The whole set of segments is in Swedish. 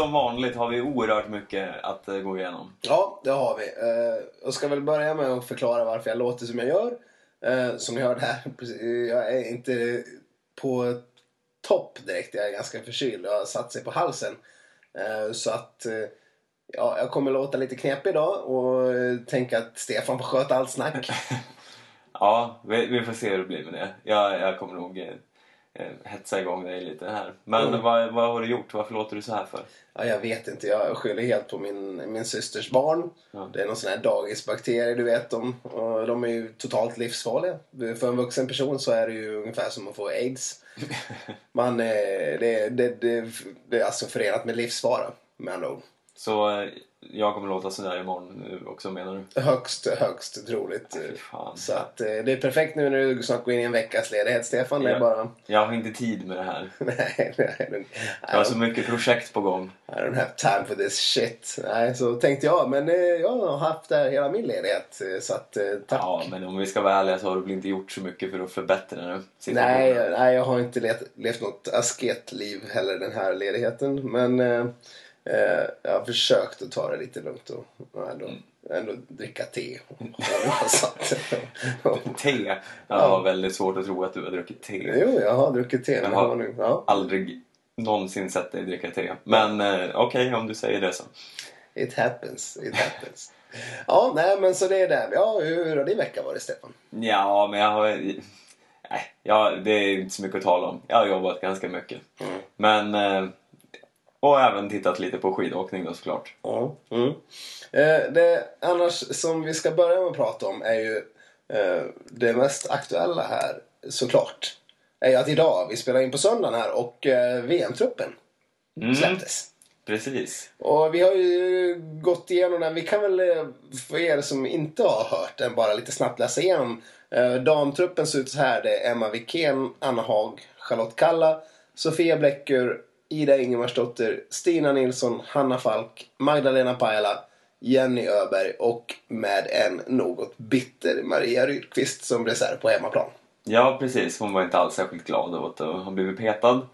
som vanligt har vi oerhört mycket att eh, gå igenom. Ja, det har vi. Eh, jag ska väl börja med att förklara varför jag låter som jag gör. Eh, som ni hörde här, jag är inte på topp direkt. Jag är ganska förkyld. Jag har satt sig på halsen. Eh, så att eh, ja, jag kommer låta lite knepig idag och eh, tänka att Stefan får sköta allt snack. Ja, vi, vi får se hur det blir med det. Jag, jag kommer nog eh, eh, hetsa igång dig lite här. Men Mm. vad, vad har du gjort? Varför låter du så här för? Ja, jag vet inte. Jag skyller helt på min, min systers barn. Ja. Det är någon sån här dagisbakterie, du vet. De, de är ju totalt livsfarliga. För en vuxen person så är det ju ungefär som att få aids. Man, eh, det, det, det, det är alltså förenat med livsfara, med andra ord. Så eh, jag kommer låta sådär imorgon nu också menar du? Högst, högst troligt. Så att, eh, det är perfekt nu när du snart går in i en veckas ledighet, Stefan. Det är Ja. bara... Jag har inte tid med det här. Nej, nej. Jag har så mycket projekt på gång. I don't have time for this shit. Nej, så tänkte jag. Men eh, jag har haft det här hela min ledighet. eh, Så att, eh, tack. Ja, men om vi ska vara ärliga så har du väl inte gjort så mycket för att förbättra situationen? Nej, nej, jag har inte levt, levt något asketliv heller den här ledigheten. Men eh, jag har försökt att ta det lite lugnt och, och ändå, ändå dricka te. Te? Jag Ja. har väldigt svårt att tro att du har druckit te. jo, jag har druckit te. Jag har nu, ja, Aldrig någonsin sett dig dricka te. Men eh, okej, om du säger det så. it happens. It happens. Ja, nej, men så det är det. Ja, hur har din vecka varit, Stefan? Ja, men jag har... Nej, ja, det är inte så mycket att tala om. Jag har jobbat ganska mycket. Mm. Men... eh, Och även tittat lite på skidåkning då såklart. Ja. Mm. Eh, det annars som vi ska börja med att prata om är ju eh, det mest aktuella här såklart. Är ju att idag, vi spelar in på söndagen här och eh, VM-truppen Mm. släpptes. Precis. Och vi har ju gått igenom den. Vi kan väl eh, för er som inte har hört den bara lite snabbt läsa igenom. Eh, damtruppen ser ut så här. Det är Emma Wikén, Anna Haag, Charlotte Kalla, Sofia Bläcker, Ida Ingemarsdotter, Stina Nilsson, Hanna Falk, Magdalena Pajala, Jenny Öberg och med en något bitter Maria Rydqvist som reserv på hemmaplan. Ja, precis. Hon var inte alls särskilt glad över att ha blivit petad.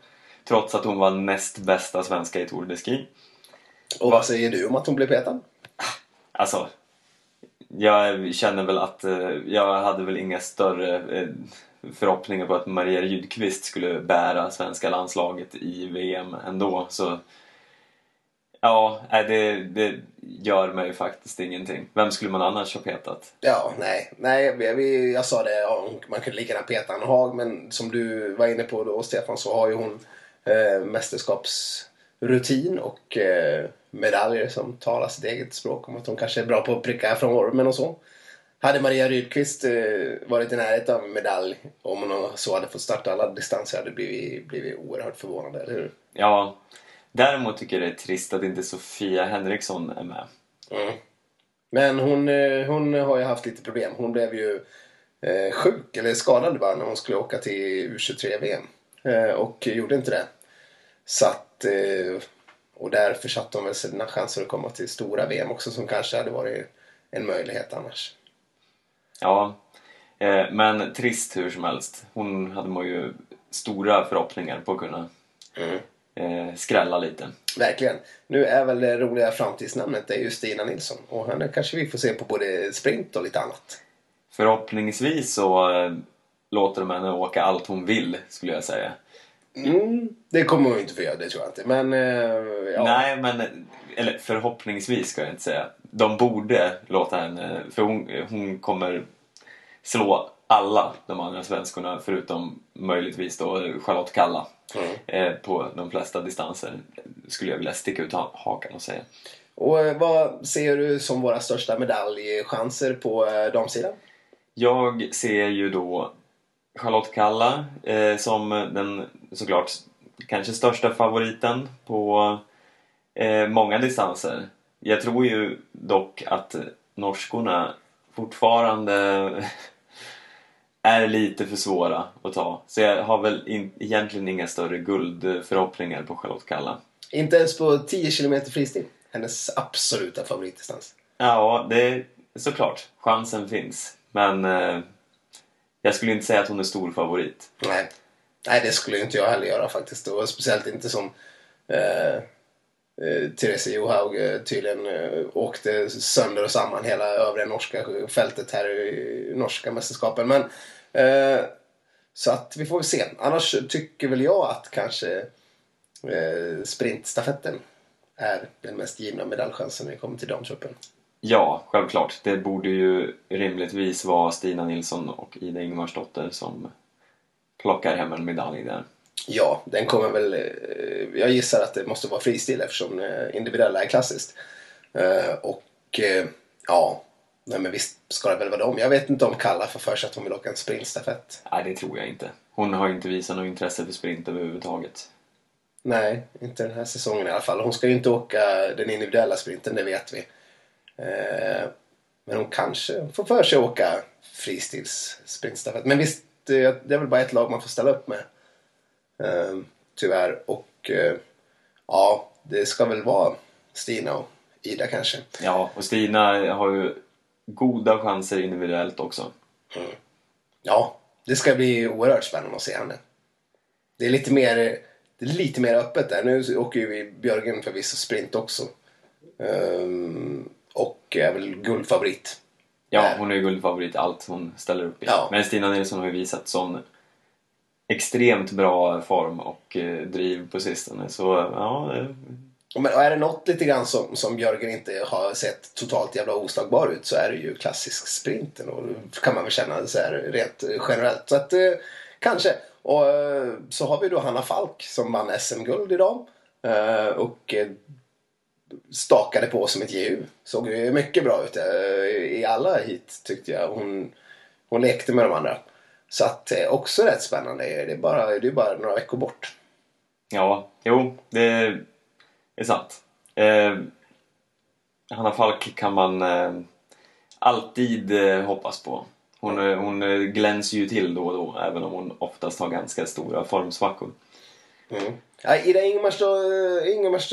Trots att hon var näst bästa svenska i Tour de Ski. Och vad säger du om att hon blev petad? Alltså, jag känner väl att eh, jag hade väl inga större eh, förhoppningar på att Maria Rydqvist skulle bära svenska landslaget i VM ändå. Så ja, det, det gör mig faktiskt ingenting. Vem skulle man annars ha petat? Ja, nej. nej vi, vi, jag sa det, man kunde lika gärna peta Anna Haag men som du var inne på då Stefan så har ju hon eh, mästerskapsrutin och eh, medaljer som talar sitt eget språk om att hon kanske är bra på att pricka från ormen och så. Hade Maria Rydqvist eh, varit i närheten av medalj om hon så hade fått starta alla distanser hade blivit, blivit oerhört förvånade, eller hur? Ja, däremot tycker jag det är trist att inte Sofia Henriksson är med. Mm. Men hon, eh, hon har ju haft lite problem. Hon blev ju eh, sjuk, eller skadad bara, när hon skulle åka till U23-VM. Eh, och gjorde inte det. Så att, eh, och där försatte hon väl sina chanser att komma till stora VM också som kanske hade varit en möjlighet annars. Ja, eh, men trist hur som helst. Hon hade man ju stora förhoppningar på att kunna Mm. eh, skrälla lite. Verkligen. Nu är väl det roliga framtidsnamnet det är ju Stina Nilsson. Och henne kanske vi får se på både sprint och lite annat. Förhoppningsvis så eh, låter de henne åka allt hon vill, skulle jag säga. Mm, det kommer hon inte få göra, det tror jag inte. Men, eh, ja. Nej, men... Eller förhoppningsvis ska jag inte säga. De borde låta henne... För hon, hon kommer slå alla de andra svenskorna förutom möjligtvis då Charlotte Kalla. Mm. Eh, på de flesta distanser skulle jag vilja sticka ut ha- hakan och säga. Och eh, vad ser du som våra största medaljchanser på eh, damsidan? Jag ser ju då Charlotte Kalla eh, som den såklart kanske största favoriten på eh, många distanser. Jag tror ju dock att norskorna fortfarande är lite för svåra att ta. Så jag har väl in, egentligen inga större guldförhoppningar på Charlotte Kalla. Inte ens på 10 km fristil. Hennes absoluta favoritdistans. Ja, det är såklart. Chansen finns. Men eh, jag skulle inte säga att hon är stor favorit. Nej. Nej, det skulle inte jag heller göra faktiskt. Och speciellt inte som eh, eh, Therese Johaug eh, tydligen eh, åkte sönder och samman hela övriga norska fältet här i norska mästerskapen. Men eh, så att vi får väl se. Annars tycker väl jag att kanske eh, sprintstafetten är den mest givna medaljchansen när det kommer till damtruppen. Ja, självklart. Det borde ju rimligtvis vara Stina Nilsson och Ida Ingemarsdotter som plockar hem en medalj där. Ja, den kommer väl... eh, Jag gissar att det måste vara fristil eftersom eh, individuella är klassiskt. Eh, Och ja, nej men visst ska det väl vara dem. Jag vet inte om Kalla får för sig att hon vill åka en sprintstafett. Nej, det tror jag inte. Hon har inte visat något intresse för sprint överhuvudtaget. Nej, inte den här säsongen i alla fall. Hon ska ju inte åka den individuella sprinten, det vet vi. Men hon kanske får för sig att åka fristils sprintstafett. Men visst, det är väl bara ett lag man får ställa upp med. Eh, Tyvärr. Och eh, ja, det ska väl vara Stina och Ida kanske. Ja, och Stina har ju goda chanser individuellt också. Ja, det ska bli oerhört spännande att se henne. Det är lite mer, det är lite mer öppet där. Nu åker ju vi Björgen förvisso sprint också. Ehm, och är väl guldfavorit. Ja, hon är ju guldfavorit i allt hon ställer upp i. Ja. Men Stina Nilsson har ju visat sån extremt bra form och eh, driv på sistone. Så ja, Men är det något lite grann som, som Jörgen inte har sett totalt jävla oslagbar ut så är det ju klassisk sprinten. Och kan man väl känna så här rent eh, generellt. Så att eh, kanske. Och eh, så har vi då Hanna Falk som vann SM-guld idag. Eh, och eh, stakade på som ett GU. Såg ju mycket bra ut eh, i alla hit tyckte jag. Hon, hon lekte med de andra. Så att eh, också rätt spännande. Det är bara, det är bara några veckor bort. ja, jo, det är sant. Eh, Hanna Falk kan man eh, alltid eh, hoppas på. Hon, eh, hon eh, glänser ju till då och då, även om hon oftast har ganska stora formsvackor. Mm. Ja, Ida Ingmars, då, Ingmars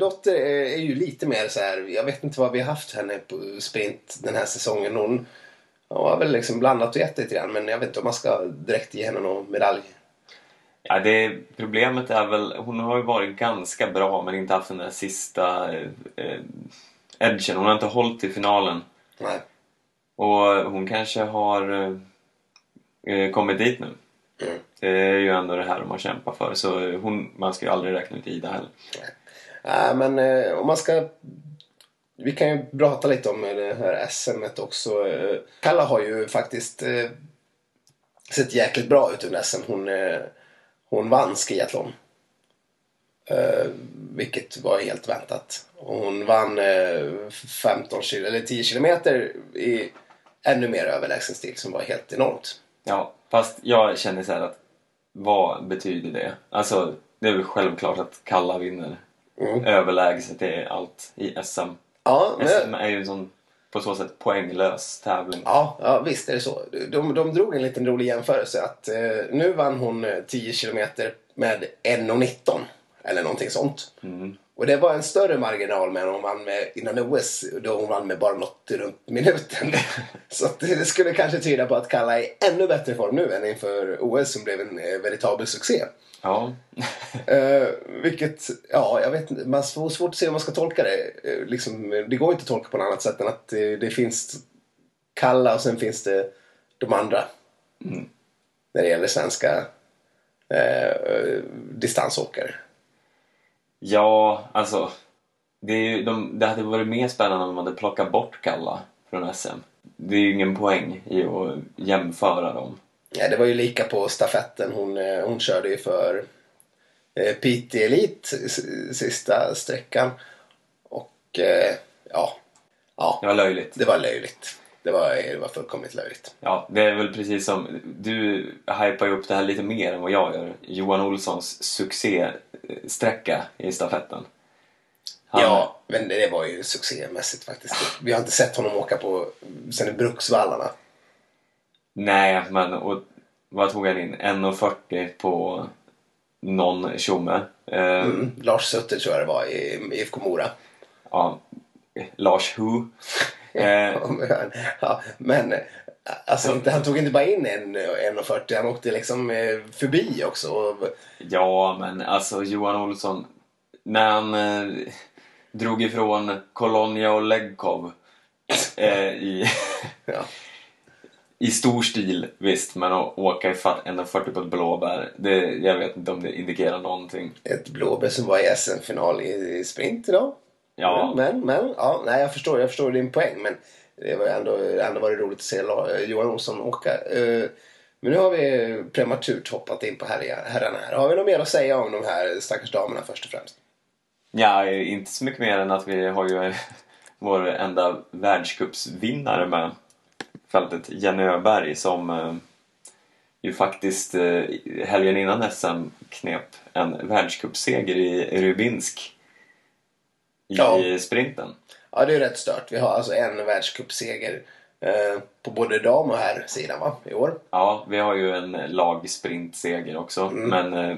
dotter är, är ju lite mer så här. Jag vet inte vad vi har haft henne på sprint den här säsongen. Hon har väl liksom blandat och gett lite grann. Men jag vet inte om man ska direkt ge henne någon medalj. Ja, det, problemet är väl, hon har ju varit ganska bra men inte haft den där sista eh, edgen. Hon har inte hållit i finalen. Nej. Och hon kanske har eh, eh, kommit dit nu. Mm. Det är ju ändå det här de har kämpat för. Så hon, man ska ju aldrig räkna ut Ida heller. Ja, men eh, om man ska... Vi kan ju prata lite om det här SMet också. Eh, Kalla har ju faktiskt eh, sett jäkligt bra ut under SM. Hon, eh, hon vann skiathlon. Eh, vilket var helt väntat. Och hon vann eh, 15 kil eller 10 kilometer i ännu mer överlägsen stil som var helt enormt. Ja, fast jag känner så här att vad betyder det? Alltså, det är väl självklart att Kalla vinner Mm. överlägset i allt i SM. Ja, men, SM är ju en sån på så sätt poänglös tävling. Ja, ja visst är det så. De, de drog en liten rolig jämförelse att eh, nu vann hon eh, 10 kilometer med 1.19 eller någonting sånt. Mm. Och det var en större marginal med hon vann med innan OS då hon vann med bara något runt minuten. så det skulle kanske tyda på att Kalla är i ännu bättre form nu än inför OS som blev en eh, veritabel succé. Ja. Eh, vilket, ja, jag vet inte. Man får svårt att se hur man ska tolka det. Eh, liksom, det går inte att tolka på något annat sätt än att det, det finns Kalla och sen finns det de andra. När det gäller svenska eh, distansåkare. Ja, alltså. Det, är ju, de, det hade varit mer spännande om man hade plockat bort Kalla från SM. Det är ju ingen poäng i att jämföra dem. Ja, det var ju lika på stafetten. Hon, eh, hon körde ju för eh, Piteå Elite s- sista sträckan. Och eh, ja, ja, Det var löjligt. det var löjligt. Det var, det var fullkomligt löjligt. Ja, det är väl precis som... Du hypar ju upp det här lite mer än vad jag gör. Johan Olssons succésträcka i stafetten. Han- Ja, men det var ju succémässigt faktiskt. Vi har inte sett honom åka på sen i Bruksvallarna. Nej, men och, vad tog han in? 1,40 på någon tjomme. Eh, Mm. Lars Sutter tror jag det var i IFK Mora. ja, Lars Hu. Eh, ja, men Alltså, han tog inte bara in en 1,40. Han åkte liksom eh, förbi också. Ja, men alltså Johan Olsson. När han eh, drog ifrån Kolonia och Legkov eh, i, ja. I stor stil, visst. Men att åka ifatt 1,40 på ett blåbär, det, jag vet inte om det indikerar någonting. Ett blåbär som var i SM-final i, i sprint idag. Ja. Men, men ja, nej, jag, förstår, jag förstår din poäng. Men det var ändå, ändå var det roligt att se Johan Olsson åka. Eh, Men nu har vi prematurt hoppat in på herra- herrarna här. Har vi något mer att säga om de här stackars damerna först och främst? Ja, inte så mycket mer än att vi har ju vår enda världscupsvinnare med fältet, Jenny Öberg, som eh, ju faktiskt eh, helgen innan SM knep en världscupseger i Rybinsk i Ja. sprinten. Ja, det är rätt stört. Vi har alltså en världscupseger eh, på både dam och herrsidan va, i år. Ja, vi har ju en lagsprintseger också, men eh,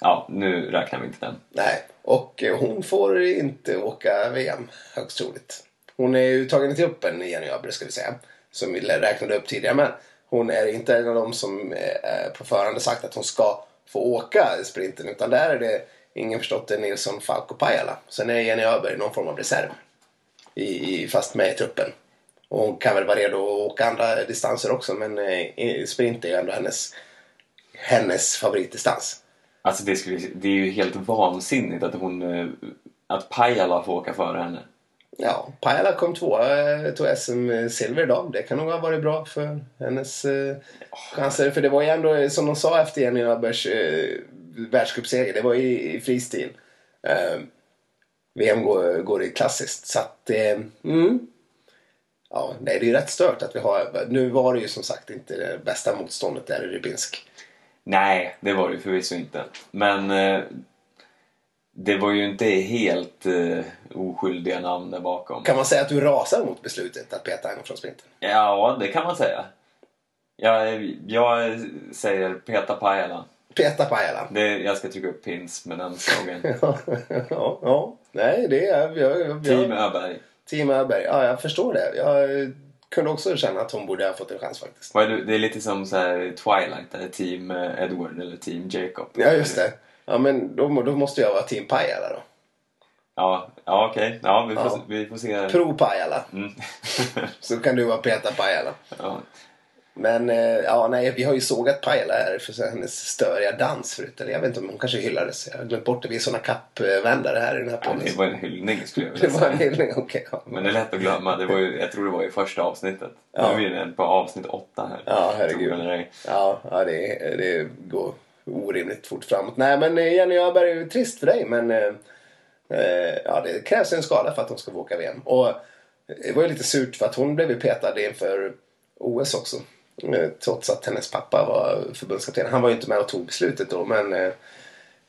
ja, nu räknar vi inte den. Nej, och hon får inte åka VM högst troligt. Hon är ju tagen i truppen, Jenny Öberg ska vi säga, som vi räknade upp tidigare. Men hon är inte en av dem som eh, på förhand sagt att hon ska få åka sprinten. Utan där är det ingen förstått det Nilsson, Falk och Pajala. Sen är Jenny Öberg någon form av reserv. I, fast med i truppen. Och hon kan väl vara redo att åka andra distanser också. Men eh, sprint är ju ändå hennes, hennes favoritdistans. Alltså det, skulle, det är ju helt vansinnigt att hon eh, att Pajala får åka före henne. Ja, Pajala kom tvåa, eh, tog SM-silver idag. Det kan nog ha varit bra för hennes eh, chanser. För det var ju ändå, eh, som de sa efter Jenny Öbergs eh, världscupseger, det var i, i fristil. Eh, VM går, går i klassiskt. Så att, eh, mm. Ja, nej, det är ju rätt stört att vi har... Nu var det ju som sagt inte det bästa motståndet där i Rybinsk. Nej, det var det ju förvisso inte. Men eh, det var ju inte helt eh, oskyldiga namn där bakom. Kan man säga att du rasar mot beslutet att peta henne från sprinten? Ja, det kan man säga. Jag, jag säger Peta Pajala. Peta Pajala. Det, jag ska trycka upp pins med den slogan. ja, ja, nej, det är... Jag, jag, Team Öberg. Team Öberg. Ja, jag förstår det. Jag kunde också känna att hon borde ha fått en chans faktiskt. Det, är lite som så här Twilight, eller Team eh, Edward eller Team Jacob. Ja, just det. Ja, men då, då måste jag vara Team Pajala då. Ja, ja okej. Ja, vi får, Ja. vi får se. Pro Pajala. Mm. Så kan du vara Peta Pajala. ja. Men eh, ja, nej, vi har ju sågat Pajala här för hennes störiga dans förut. Eller jag vet inte om hon kanske hyllades. Jag har glömt bort det. Vi är såna kappvändare här i den här Ja, podden. det var en hyllning skulle jag Det vilja var en säga. hyllning, okej. ja. Men det är lätt att glömma. Det var ju, jag tror det var i första avsnittet. Ja. Nu är vi på avsnitt åtta här. Ja, herregud. Ja, ja det, det går orimligt fort framåt. Nej, men eh, Jenny Öberg är ju trist för dig, men eh, eh, ja, det krävs en skada för att hon ska få åka VM. Och eh, det var ju lite surt för att hon blev ju petad inför OS också. Eh, Trots att hennes pappa var förbundskapten. Han var ju inte med och tog beslutet då, men eh,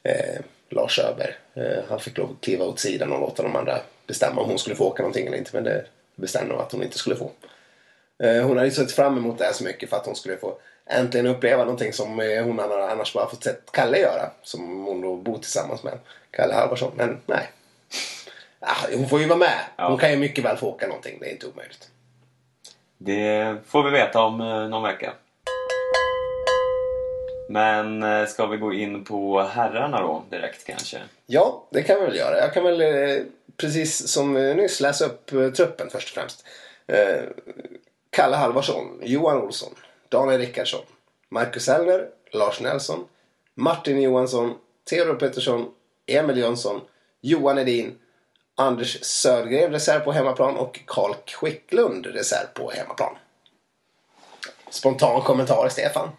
eh, Lars Öberg, eh, han fick lov att kliva åt sidan och låta de andra bestämma om hon skulle få åka någonting eller inte. Men det bestämde de att hon inte skulle få. Eh, Hon hade ju sett fram emot det här så mycket för att hon skulle få äntligen uppleva någonting som eh, hon annars- bara fått sett Kalle göra. Som hon då bor tillsammans med. Kalle Halvarsson. Men nej. Ah, hon får ju vara med. Hon kan ju mycket väl få åka någonting. Det är inte omöjligt. Det får vi veta om eh, någon vecka. Men eh, ska vi gå in på herrarna då direkt kanske? Ja, det kan vi väl göra. Jag kan väl precis som nyss läsa upp truppen först och främst. Kalle Halvarsson, Johan Olsson, Daniel Rickardsson, Marcus MarcusEllner, Lars Nelson, Martin Johansson, Theodor Pettersson, Emil Jönsson, Johan Edin, Anders Södergren reserv på hemmaplan och Karl Quicklund reserv på hemmaplan. Spontan kommentar, Stefan?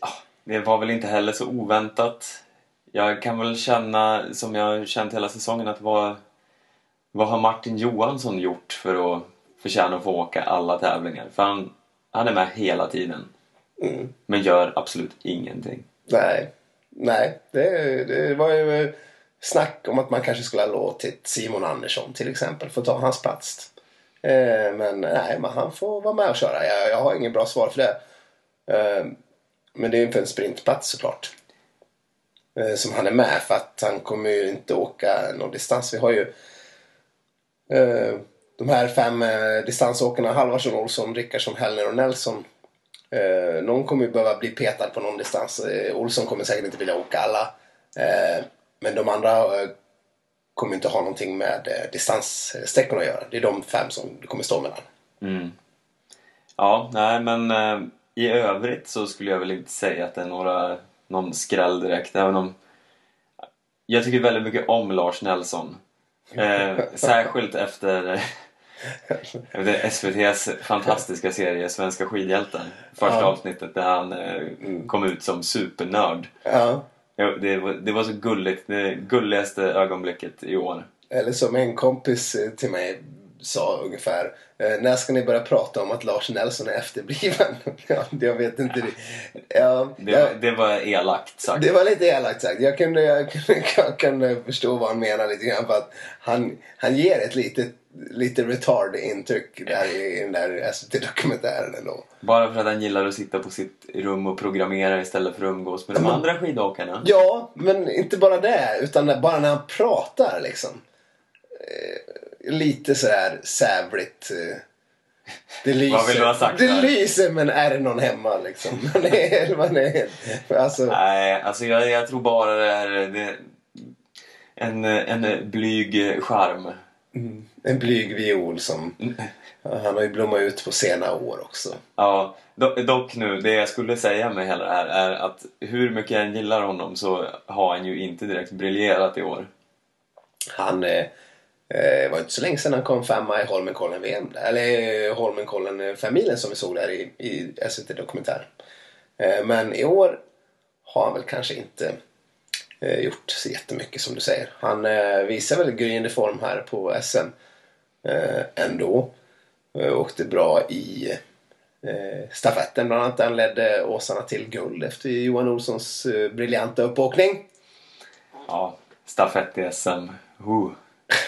Ja, det var väl inte heller så oväntat. Jag kan väl känna, som jag har känt hela säsongen, att vad, vad har Martin Johansson gjort för att förtjäna att få åka alla tävlingar? För han, han är med hela tiden. Mm. Men gör absolut ingenting. Nej, nej. Det, det var ju snack om att man kanske skulle ha låtit Simon Andersson till exempel få ta hans plats. Eh, men nej, men han får vara med och köra. Jag, jag har ingen bra svar för det. Eh, men det är ju för en sprintplats såklart. Eh, som han är med för att han kommer ju inte åka någon distans. Vi har ju de här fem eh, distansåkarna, Halvarsson, Olsson, Rickardsson, Hellner och Nelson. Eh, någon kommer ju behöva bli petad på någon distans. Eh, Olsson kommer säkert inte vilja åka alla. Eh, men de andra eh, kommer inte ha någonting med eh, distanssträckorna att göra. Det är de fem som kommer stå mellan. Mm. Ja, nej men eh, i övrigt så skulle jag väl inte säga att det är några, någon skräll direkt. Även om jag tycker väldigt mycket om Lars Nelson. Eh, särskilt efter, efter SVTs fantastiska serie Svenska skidhjältar. Första Ja. avsnittet där han eh, kom ut som supernörd. Ja. Det, var, det var så gulligt. Det gulligaste ögonblicket i år. Eller som en kompis till mig sa ungefär. Eh, när ska ni börja prata om att Lars Nelson är efterbliven? ja, jag vet inte. Det, ja, Det, jag- var- det var elakt sagt. Det var lite elakt sagt. Jag kunde, jag kunde, jag kunde förstå vad han menar lite grann. För att han, han ger ett litet, lite retard intryck där i den där SVT-dokumentären ändå. Bara för att han gillar att sitta på sitt rum och programmera istället för att umgås med de andra skidåkarna. Ja, men inte bara det. Utan bara när han pratar liksom. Eh, lite sådär sävligt. Eh, det lyser. Vad vill du ha sagt Det där? lyser men är det någon hemma liksom? Man är, man är, alltså, Nej, alltså jag, jag tror bara det är det, en, en blyg charm. En blyg viol som... Han har ju blommat ut på sena år också. Ja, do, dock nu, det jag skulle säga med hela det här är att hur mycket jag än gillar honom så har han ju inte direkt briljerat i år. Han eh, eh, var inte så länge sedan han kom femma i Holmenkollen-VM. Eller eh, Holmenkollen-familjen som vi såg där i, i SVT-dokumentären. Eh, men i år har han väl kanske inte eh, gjort så jättemycket som du säger. Han eh, visar väl gryende form här på SM eh, ändå. Eh, åkte bra i eh, stafetten bland annat. Han ledde Åsarna till guld efter Johan Olssons eh, briljanta uppåkning. Ja, stafett i SM.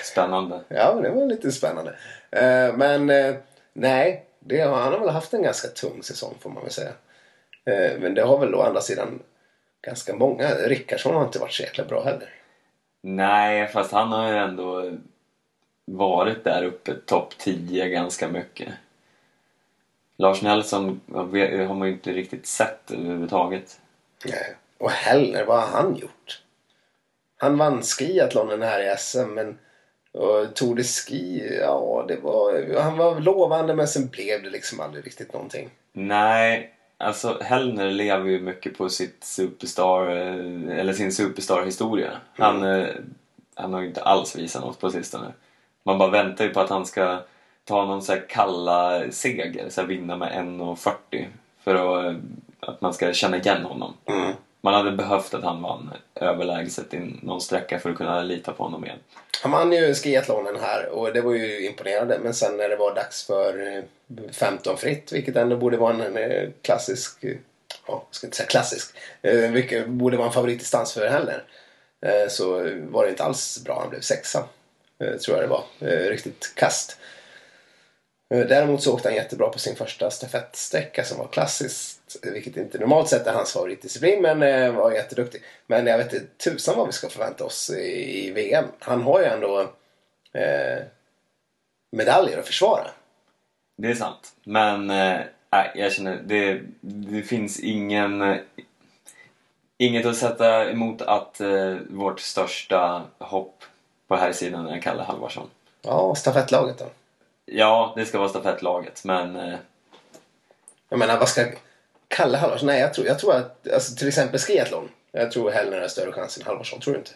Spännande. Ja, det var lite spännande. Eh, men eh, nej, det har, han har väl haft en ganska tung säsong får man väl säga. Eh, men det har väl å andra sidan ganska många. Rickardsson har inte varit så jäkla bra heller. Nej, fast han har ju ändå varit där uppe, topp 10 ganska mycket. Lars Nelson har man ju inte riktigt sett överhuvudtaget. Nej. Och Hellner, vad har han gjort? Han vann skiathlonen här i SM men och Tour de Ski, ja det var, han var lovande men sen blev det liksom aldrig riktigt någonting. Nej, alltså Hellner lever ju mycket på sitt superstar, eh, eller sin superstar-historia. Han, eh, han har ju inte alls visat något på sistone. Man bara väntar ju på att han ska ta någon så kalla seger, så vinna med 1.40 för att, eh, att man ska känna igen honom. Mm. Man hade behövt att han vann överlägset i någon sträcka för att kunna lita på honom igen. Han vann ju skiathlonen här och det var ju imponerande. Men sen när det var dags för eh, 15 fritt, vilket ändå borde vara en eh, klassisk, eh, ja, jag ska inte säga klassisk, eh, vilket borde vara en favoritdistans för heller. Eh, så var det inte alls bra. Han blev sexa, eh, Eh, tror jag det var. Eh, riktigt kast. Eh, däremot så åkte han jättebra på sin första stafettsträcka som var klassiskt. Vilket inte normalt sett är hans favoritdisciplin men var jätteduktig. Men jag vet inte tusan vad vi ska förvänta oss i, VM. Han har ju ändå eh, medaljer att försvara. Det är sant. Men eh, äh, jag känner det, det finns ingen inget att sätta emot att eh, vårt största hopp på här sidan är Kalle Halvarsson. Ja, stafettlaget då. Ja, det ska vara stafettlaget, men eh, Jag menar, vad ska Kalle Halvarsson? Nej, jag tror, jag tror att alltså, till exempel skiathlon. Jag tror Hellner har större chans än Halvarsson, tror du inte?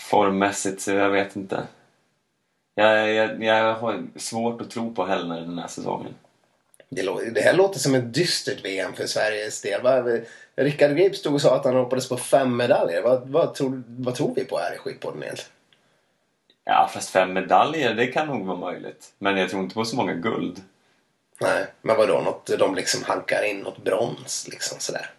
formmässigt så jag vet inte. Jag, jag, jag har svårt att tro på Hellner den här säsongen. Det, det här låter som ett dystert VM för Sveriges del. Va? Rickard Grip stod och sa att han hoppades på fem medaljer. Vad, vad, tror, vad tror vi på här i skidpodden egentligen? Ja, fast fem medaljer, det kan nog vara möjligt. Men jag tror inte på så många guld. Nej, men vadå? Något, de liksom hankar in något brons liksom sådär.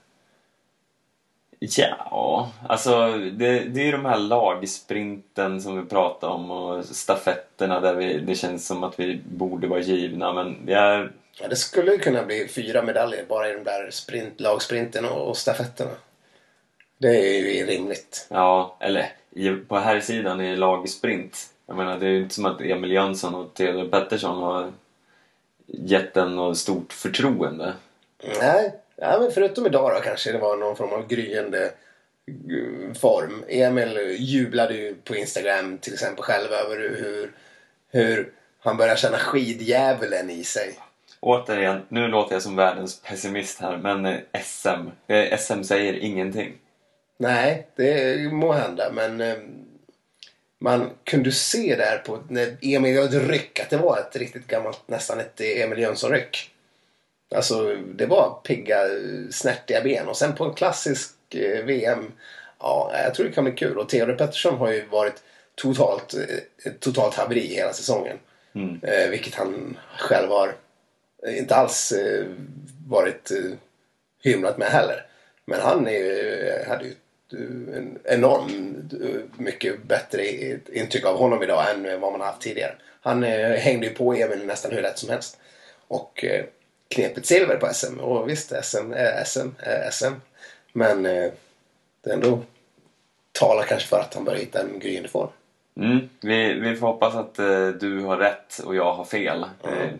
Ja, alltså det, det är ju de här lagsprinten som vi pratar om och stafetterna där vi, det känns som att vi borde vara givna. Men jag, Ja, det skulle ju kunna bli fyra medaljer bara i de där sprint, lagsprinten och, och stafetterna. Det är ju rimligt. ja, eller i, på här sidan i lagsprint Jag menar, det är ju inte som att Emil Jönsson och Theodor Pettersson har gett den något stort förtroende. Nej, ja, men förutom idag då kanske det var någon form av gryende eh, form. Emil jublade ju på Instagram till exempel själv över hur, hur han börjar känna skidjävulen i sig. Återigen, nu låter jag som världens pessimist här, men eh, SM. Eh, SM säger ingenting. Nej, det må hända men eh, man kunde se där på när Emil gjorde ett ryck att det var ett riktigt gammalt, nästan ett Emil Jönsson-ryck. Alltså det var pigga, snärtiga ben och sen på en klassisk VM, ja jag tror det kan bli kul. Och Theodor Pettersson har ju varit totalt, totalt haveri hela säsongen. Mm. Vilket han själv har inte alls eh, varit eh, hymlat med heller. Men han är, hade ju eh, en enormt eh, mycket bättre intryck av honom idag än vad man haft tidigare. Han eh, hängde ju på Emil nästan hur lätt som helst. Och eh, knep ett silver på SM. Och visst, SM är SM, är SM. Men eh, det ändå talar kanske för att han börjar hitta en gryende form. Mm. Vi, vi får hoppas att eh, du har rätt och jag har fel. Mm.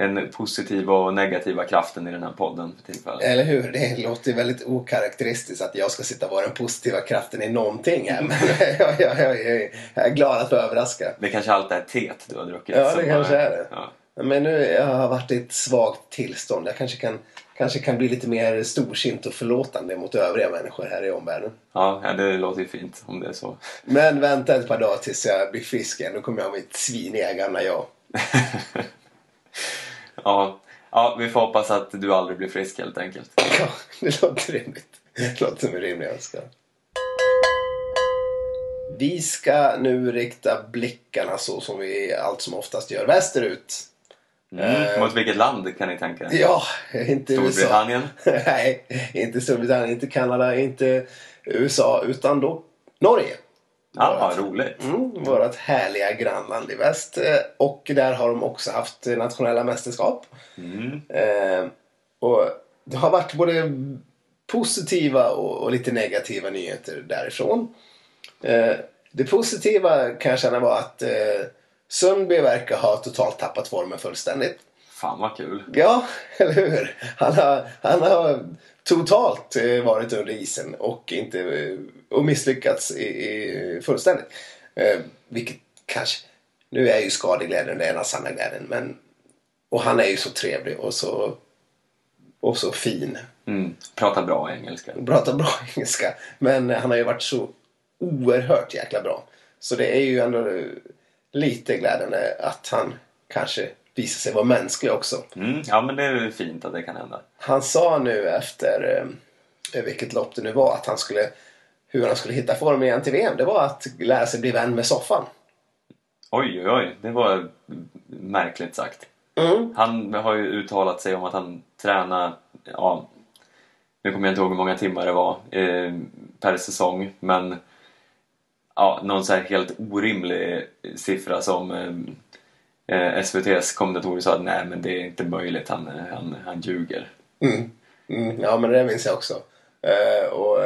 Den positiva och negativa kraften i den här podden för tillfället. Eller hur? Det låter ju väldigt okaraktäristiskt att jag ska sitta och vara den positiva kraften i någonting här. Men jag, jag, jag, jag, är glad att få överraska. Det kanske alltid är teet du har druckit. Ja, det kanske är det. Ja. Men nu jag har varit i ett svagt tillstånd. Jag kanske kan, kanske kan bli lite mer storsint och förlåtande mot övriga människor här i omvärlden. Ja, ja, det låter ju fint om det är så. Men vänta ett par dagar tills jag blir frisk igen. Då kommer jag ha mitt sviniga gamla jag. Ja, ja, vi får hoppas att du aldrig blir frisk helt enkelt. Ja, det låter rimligt. Det låter som en rimlig önskan. Vi ska nu rikta blickarna så som vi allt som oftast gör västerut. Mm. Mot vilket land kan ni tänka? Ja, inte USA. Storbritannien? Nej, inte Storbritannien, inte Kanada, inte USA, utan då Norge. Ja, vad roligt. Mm, vårt härliga grannland i väst. Eh, Och där har de också haft nationella mästerskap. Mm. Eh, och det har varit både positiva och, och lite negativa nyheter därifrån. Eh, det positiva kan jag känna var att eh, Sundby verkar ha totalt tappat formen fullständigt. Fan vad kul. Ja, eller hur? Han har, han har totalt eh, varit under isen och, inte, eh, och misslyckats i, i, fullständigt. Eh, vilket kanske... Nu är ju skadeglädjen det ena sanna glädjen. Men, och han är ju så trevlig och så, och så fin. Mm. Pratar bra engelska. Pratar bra engelska. Men han har ju varit så oerhört jäkla bra. Så det är ju ändå lite glädjande att han kanske visar sig vara mänsklig också. Mm. Ja, men det är ju fint att det kan hända. Han sa nu efter eh, vilket lopp det nu var att han skulle hur han skulle hitta form igen till VM. Det var att lära sig bli vän med soffan. Oj, oj, oj. Det var märkligt sagt. Mm. Han har ju uttalat sig om att han tränar, ja, nu kommer jag inte ihåg hur många timmar det var eh, per säsong, men ja, någon så här helt orimlig siffra som eh, Eh, SVTs kommentatorer sa att nej men det är inte möjligt, han, han, han ljuger. Mm. Mm. Ja, men det minns jag också. Eh, och,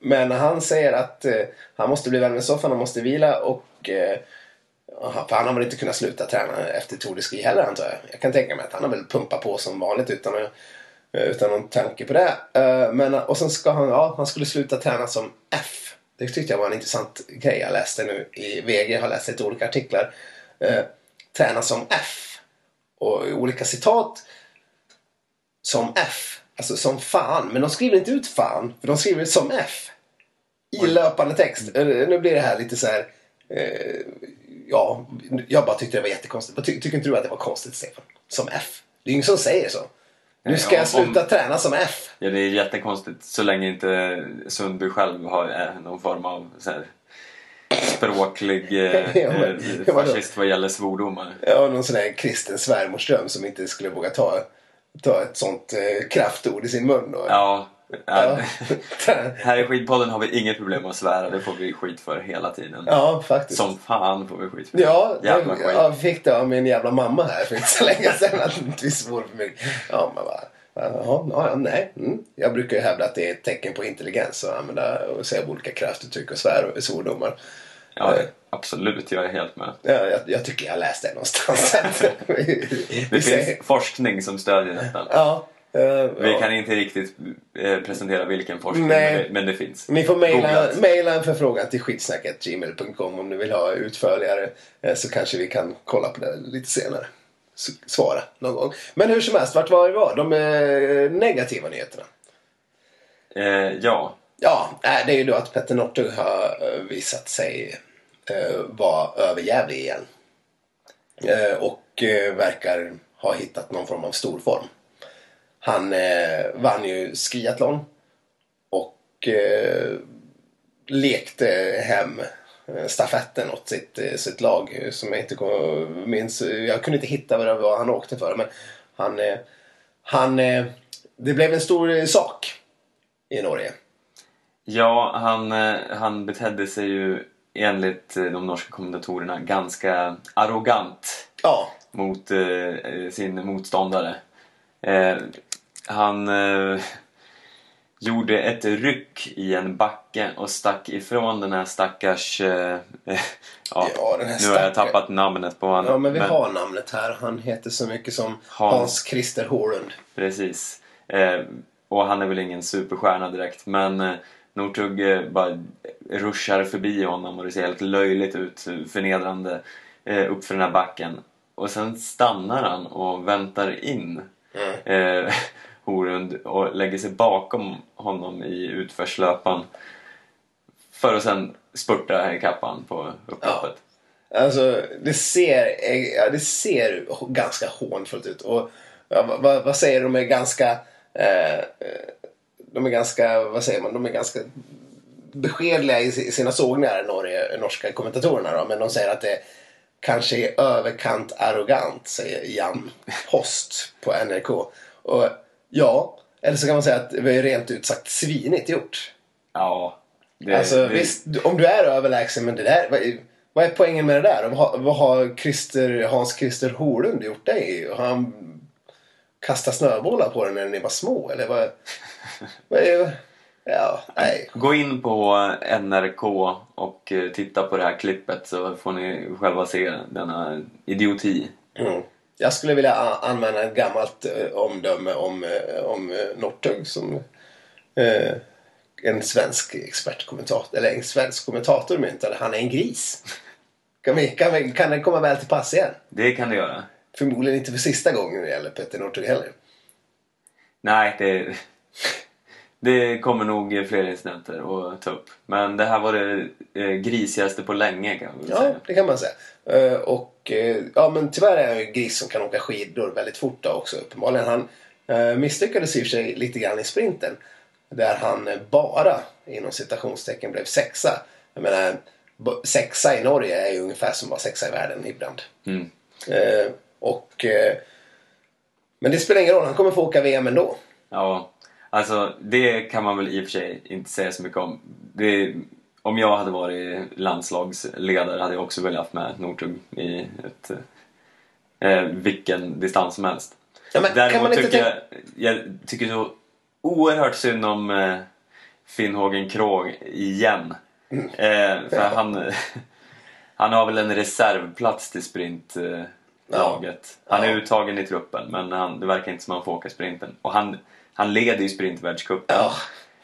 men han säger att eh, han måste bli vän med soffan, han måste vila och eh, för han har väl inte kunnat sluta träna efter Tour de Ski heller antar jag. Jag kan tänka mig att han har väl pumpat på som vanligt utan, att- eh, utan någon tanke på det. Eh, men, och sen ska han, ja, han skulle sluta träna som F. Det tyckte jag var en intressant grej jag läste nu i VG. Jag har läst lite olika artiklar. Mm träna som F. Och olika citat som F. Alltså som fan. Men de skriver inte ut fan. För de skriver som F. I löpande text. Eh, Nu blir det här lite så här. Eh, ja, jag bara tyckte det var jättekonstigt. Ty tycker inte du att det var konstigt Stefan? Som F. Det är ingen som säger så. Nu ska jag om- sluta träna som F. Ja, det är jättekonstigt så länge inte Sundby själv har eh, någon form av så här, språklig eh, eh, fascist vad gäller svordomar. Ja, någon sån här kristen svärmorsdröm som inte skulle våga ta, ta ett sånt eh, kraftord i sin mun. Då. Ja, Ja. här i skidpodden har vi inget problem med att svära, det får vi skit för hela tiden. ja, faktiskt. Som fan får vi skit för. Ja, Jävla skit. jag fick det av min jävla mamma här för inte så länge sedan att vi svor för mycket. Ja, men bara, Jaha, ja, nej. Mm. Jag brukar ju hävda att det är ett tecken på intelligens att använda och säga olika kraftuttryck och svär, svordomar. Ja, Eh. absolut. Jag är helt med. Ja, jag, jag tycker jag läste det någonstans. Det finns forskning som stödjer detta. Ja, eh, Vi ja. kan inte riktigt eh, presentera vilken forskning, men det, men det finns. Ni får mejla, mejla en förfrågan till skitsnacket.gmail.com om ni vill ha utförligare. eh, Så kanske vi kan kolla på det lite senare. S- Svara någon gång. Men hur som helst, vart var vi var? De negativa nyheterna. Ja, Ja, eh, det är ju då att Petter Northug har eh, visat sig eh, vara överjävlig igen. Och verkar ha hittat någon form av storform. Han vann ju skiathlon och lekte hem stafetten åt sitt, sitt lag som jag inte minns. Jag kunde inte hitta vad det var han åkte för men han, han det blev en stor sak i Norge ja han, eh, han betedde sig ju enligt eh, de norska kommentatorerna ganska arrogant Ja, mot eh, sin motståndare. Eh, han eh, gjorde ett ryck i en backe och stack ifrån den här stackars... Eh, eh, ja, Ja, den här nu har jag tappat namnet på honom. ja men vi har namnet här. Han heter så mycket som Hans- Hans Hårund. Precis. Eh, och han är väl ingen superstjärna direkt men eh, Northug bara ruschar förbi honom och det ser helt löjligt ut, förnedrande, eh, uppför den här backen. Och sen stannar han och väntar in eh, Horund och lägger sig bakom honom i utförslöpan för att sen spurta ikapp han på upploppet. Alltså, det ser, ja, det ser ganska hånfullt ut. Och ja, vad- vad, säger de? De är ganska... Eh, de är ganska, vad säger man? De är ganska beskedliga i si- sina sågningar, Norge, norska kommentatorerna. Då, men de säger att det kanske är överkant arrogant, säger Jan Host på NRK. Och ja, eller så kan man säga att det är rent ut sagt svinigt gjort. Ja. Det, Alltså det, visst, om du är överlägsen, men det där, vad, är- vad är poängen med det där? Vad, har- vad har Christer, Hans Christer Horlund gjort dig? Har han kastat snöbollar på den när ni var små? Eller vad, ja, nej. Gå in på NRK och eh, titta på det här klippet så får ni själva se denna idioti. Mm. Jag skulle vilja använda ett gammalt eh, omdöme om, eh, om Northug som eh, en svensk expertkommentator, eller en svensk kommentator myntade. Han är en gris. Kan, vi, kan, vi, kan det komma väl till pass igen? Det kan det göra. Förmodligen inte för sista gången när det gäller Petter Northug heller. Nej, det, det kommer nog fler incidenter att ta upp. Men det här var det eh, grisigaste på länge kan väl Ja, säga. det kan man säga. Eh, och eh, ja, men tyvärr är han ju en gris som kan åka skidor väldigt fort då också uppenbarligen. Han misslyckades i och för sig lite grann i sprinten. Där han bara, inom citationstecken, blev sexa. Jag menar, sexa i Norge är ju ungefär som vara sexa i världen ibland. Mm. Och, men det spelar ingen roll, han kommer få åka VM ändå. Ja, alltså det kan man väl i och för sig inte säga så mycket om. Det, om jag hade varit landslagsledare hade jag också velat haft med Northug i ett, eh, vilken distans som helst. Ja, men Däremot tycker jag, jag tycker så oerhört synd om eh, Finnhågen Krog igen. Mm. Eh, för han, han har väl en reservplats till sprintlaget. Eh, laget. han är Ja. uttagen i truppen men han, det verkar inte som att han får åka sprinten. Och han, han leder ju sprintvärldscupen. Ja.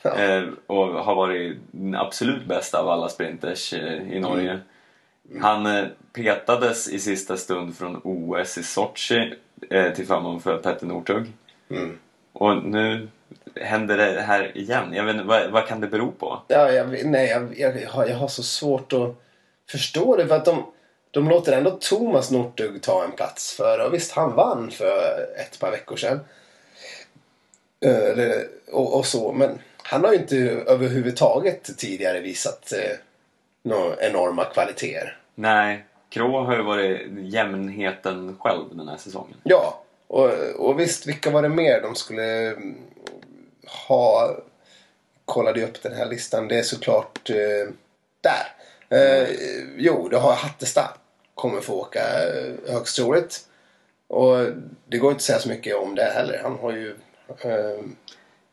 Ja. Eh, och har varit den absolut bästa av alla sprinters eh, i Norge. Mm. Han eh, petades i sista stund från OS i Sochi till förmån för Petter Northug. Mm. Och nu händer det här igen. Jag vet inte, vad, vad kan det bero på? Ja, jag, nej, jag, jag, har, jag har så svårt att förstå det. För att de, de låter ändå Thomas Northug ta en plats. För, och visst, han vann för ett par veckor sedan. Eh, Eller, och, och så, men han har ju inte överhuvudtaget tidigare visat eh, några enorma kvaliteter. Nej, Krå har ju varit jämnheten själv den här säsongen. Ja, och, och visst, vilka var det mer de skulle mm, ha? Kollade upp den här listan. Det är såklart eh, där. Eh, jo, det har Hattestad. Kommer få åka eh, högst troligt. Och det går inte att säga så mycket om det heller. Han har ju... Eh,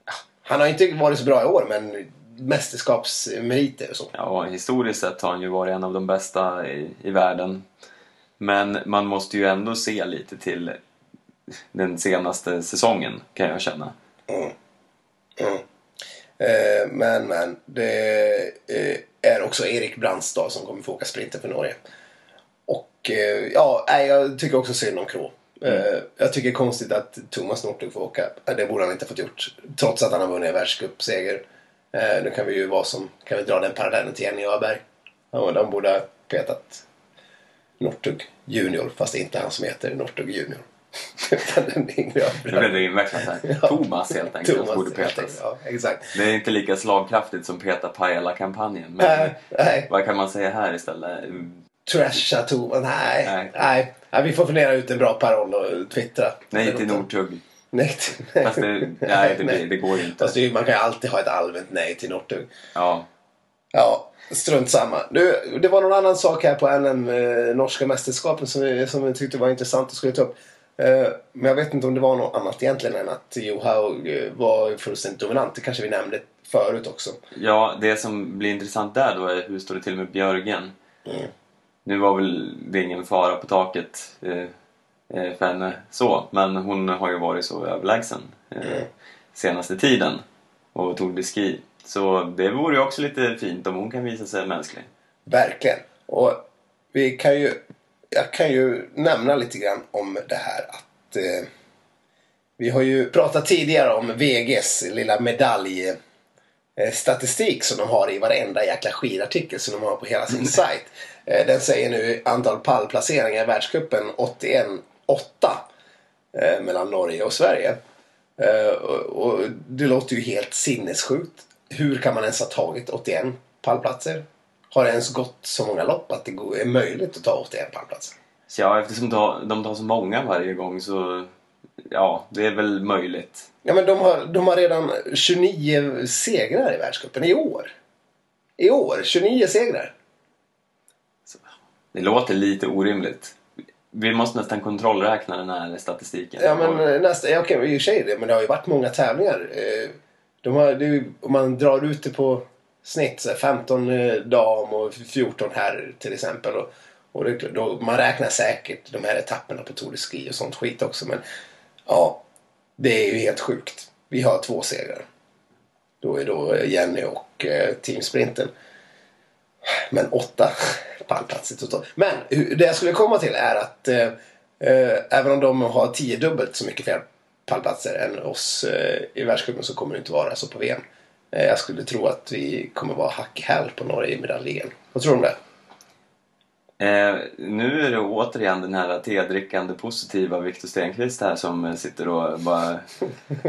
ja, han har inte varit så bra i år men mästerskapsmeriter och så. Ja, historiskt sett har han ju varit en av de bästa i, i världen. Men man måste ju ändå se lite till den senaste säsongen, kan jag känna. Mm. Mm. Eh, men, men. Det eh, är också Erik Brandstad som kommer få åka sprinter för Norge. Och eh, ja, jag tycker också synd om Krå. Mm. Jag tycker det är konstigt att Thomas Northug får åka. Det borde han inte ha fått gjort. Trots att han har vunnit en världscupseger. Nu kan vi ju vara som, kan vi dra den parallellen till Jenny Öberg. Ja, de borde ha petat Northug Junior, fast det är inte han som heter Northug Junior. Utan den yngre Nu blev det invecklat här. Thomas helt enkelt Thomas, borde petas. Ja, exakt. Det är inte lika slagkraftigt som Peta Pajala-kampanjen. Men nej. vad kan man säga här istället? Trasha Thomas. Nej, nej. nej. nej. Vi får fundera ut en bra paroll och twittra. Nej till Northug. Nej, till, nej. Fast det, nej, det, nej. det går inte. Fast det, man kan ju alltid ha ett allmänt nej till Northug. Ja. Ja, strunt samma. Du, det var någon annan sak här på NM, eh, norska mästerskapen som vi, som vi tyckte var intressant att skulle ta upp. Eh, men jag vet inte om det var något annat egentligen än att Johaug eh, var fullständigt dominant. Det kanske vi nämnde förut också. Ja, det som blir intressant där då är hur står det till med Björgen? Mm. Nu var väl det ingen fara på taket eh, eh, för henne så, men hon har ju varit så överlägsen eh, mm. senaste tiden och tog det ski. Så det vore ju också lite fint om hon kan visa sig mänsklig. Verkligen. Och vi kan ju jag kan ju nämna lite grann om det här att eh, vi har ju pratat tidigare om VGs lilla medaljstatistik som de har i varenda jäkla skidartikel som de har på hela sin sajt. Eh, den säger nu antal pallplaceringar i världscupen 81-8 eh, mellan Norge och Sverige. Eh, och, det låter ju helt sinnessjukt. Hur kan man ens ha tagit 81 pallplatser? har det ens gått så många lopp att det är möjligt att ta 81 pallplatser? Ja, eftersom de tar så många varje gång så ja, det är väl möjligt. Ja, men de har, de har redan 29 segrar i världscupen i år. I år, 29 segrar. Det låter lite orimligt. Vi måste nästan kontrollräkna den här statistiken. Ja, men eh, nästa, ja, okej, i och för sig det, men det har ju varit många tävlingar. Eh, de har, det, om man drar ut det på snitt. Så 15 eh, dam och 14 herr till exempel. Och, och det, då, man räknar säkert de här etapperna på Tour de Ski och sånt skit också. Men ja, det är ju helt sjukt. Vi har två segrar. Då är då Jenny och eh, Team Sprinten. Men åtta pallplatser totalt. Men det jag skulle komma till är att eh, eh, även om de har tio dubbelt så mycket fler pallplatser än oss eh, i världscupen så kommer det inte vara så på VM. Eh, jag skulle tro att vi kommer vara hack häl på Norge i medaljligan. Vad tror du om det? Eh, nu är det återigen den här tedrickande positiva Viktor Stenqvist här som sitter och bara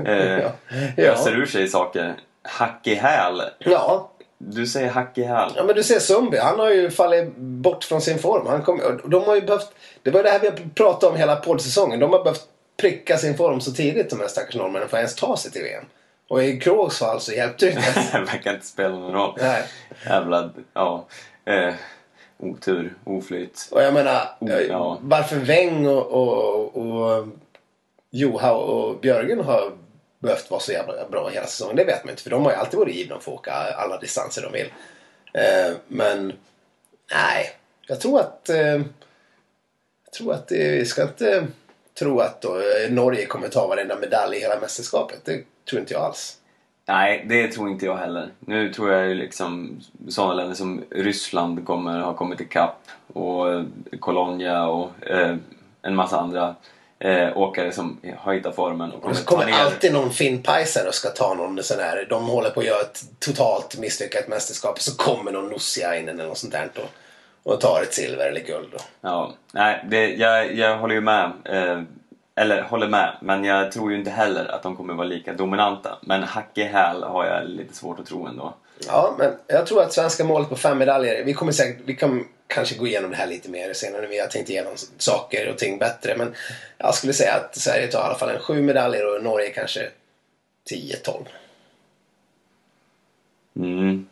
eh, ja. öser ur sig saker. Hack i häl. Ja. Du säger hack i häl. Ja men du ser Sundby. Han har ju fallit bort från sin form. Han kom, de har ju behövt, det var det här vi pratat om hela poddsäsongen. De har behövt pricka sin form så tidigt de här stackars norrmännen för att ens ta sig till VM. Och i Krogs fall så hjälpte det inte. det verkar inte spela någon roll. Nej. Jävla, ja. Eh, otur, oflyt. Och jag menar, o, ja. varför Weng och, och, och Joha och Björgen har behövt vara så jävla bra hela säsongen, det vet man inte. För de har ju alltid varit givna att få åka alla distanser de vill. Eh, men nej, jag tror att eh, jag tror att eh, vi ska inte tro att då, eh, Norge kommer ta varenda medalj i hela mästerskapet. Det tror inte jag alls. Nej, det tror inte jag heller. Nu tror jag liksom sådana länder som Ryssland kommer ha kommit ikapp och Colombia och eh, en massa andra eh, åkare som har hittat formen. Och kommer, och så kommer alltid någon finnpajsare och ska ta någon sån här. De håller på att göra ett totalt misslyckat mästerskap. Så kommer någon Nussiainen eller något sånt där och, och tar ett silver eller guld. Då. Ja, nej, det, jag, jag håller ju med. Eh, eller håller med, men jag tror ju inte heller att de kommer vara lika dominanta. Men hack i häl har jag lite svårt att tro ändå. Ja, men jag tror att svenska målet på fem medaljer, vi kommer säkert, vi kan kanske gå igenom det här lite mer senare när vi har tänkt igenom saker och ting bättre. Men jag skulle säga att Sverige tar i alla fall en sju medaljer och Norge kanske 10-12. Mm.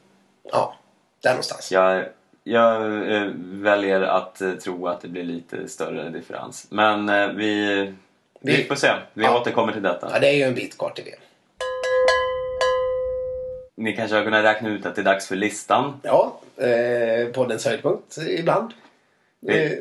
Ja, där någonstans. Jag, jag eh, väljer att eh, tro att det blir lite större differens. Men eh, vi vi får se. Vi ja. återkommer till detta. Ja, det är ju en bit kvar till det. Ni kanske har kunnat räkna ut att det är dags för listan. Ja, eh, poddens höjdpunkt ibland. Det- Eh,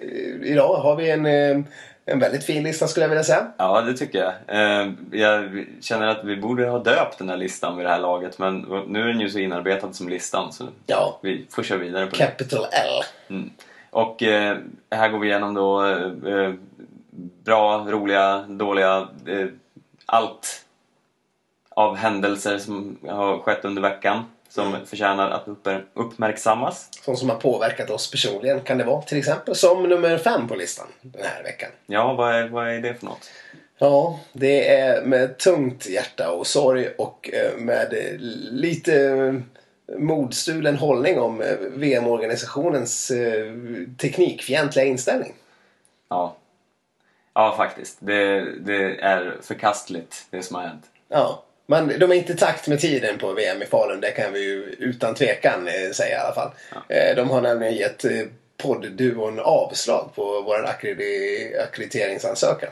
idag har vi en, eh, en väldigt fin lista skulle jag vilja säga. Ja, det tycker jag. Eh, jag känner att vi borde ha döpt den här listan vid det här laget men nu är den ju så inarbetad som listan så Ja, vi får köra vidare på det. Capital L. Mm. Och eh, här går vi igenom då eh, eh, bra, roliga, dåliga, allt av händelser som har skett under veckan som förtjänar att upp- uppmärksammas. Sånt som har påverkat oss personligen kan det vara. Till exempel som nummer fem på listan den här veckan. Ja, vad är, vad är det för något? Ja, det är med tungt hjärta och sorg och eh, med lite eh, modstulen hållning om eh, VM-organisationens teknikfientliga inställning. Ja, ja faktiskt. Det, det är förkastligt det som har hänt. Ja, men de är inte i takt med tiden på VM i Falun. Det kan vi ju utan tvekan eh, säga i alla fall. Eh, De har nämligen gett eh, poddduon avslag på vår akkrediteringsansökan.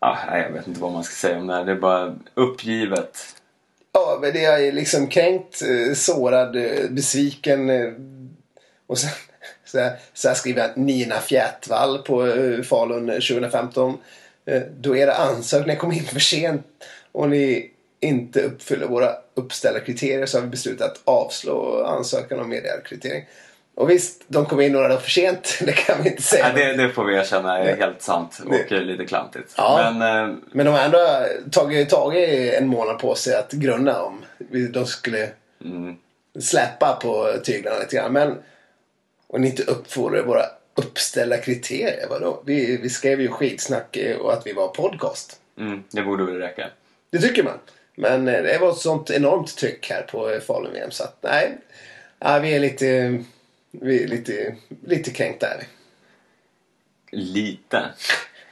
Ja, jag vet inte vad man ska säga om det här. Det är bara uppgivet. Ja, men det är liksom kränkt, sårad, besviken. Och sen, så, här, så här skriver Nina Fjätvall på Falun 2015. Eh, Då era ansökningar kom in för sent och ni inte uppfyller våra uppställda kriterier så har vi beslutat att avslå ansökan om medieakkreditering. Och visst, de kom in några dagar för sent. Det kan vi inte säga. Ja, det, det får vi erkänna är helt sant och Det- lite klantigt. Ja. Men eh, Men de har ändå tagit, tagit en månad på sig att grunna om de skulle mm, släppa på tyglarna lite grann. Men och ni inte uppfyller våra uppställda kriterier. Vadå? Vi, vi skrev ju skitsnack och att vi var podcast. mm, det borde väl räcka. Det tycker man. Men eh, det var ett sånt enormt tryck här på eh, Falun-VM så att nej. Ja, vi är lite, vi är lite, lite kränkta är vi. Lite.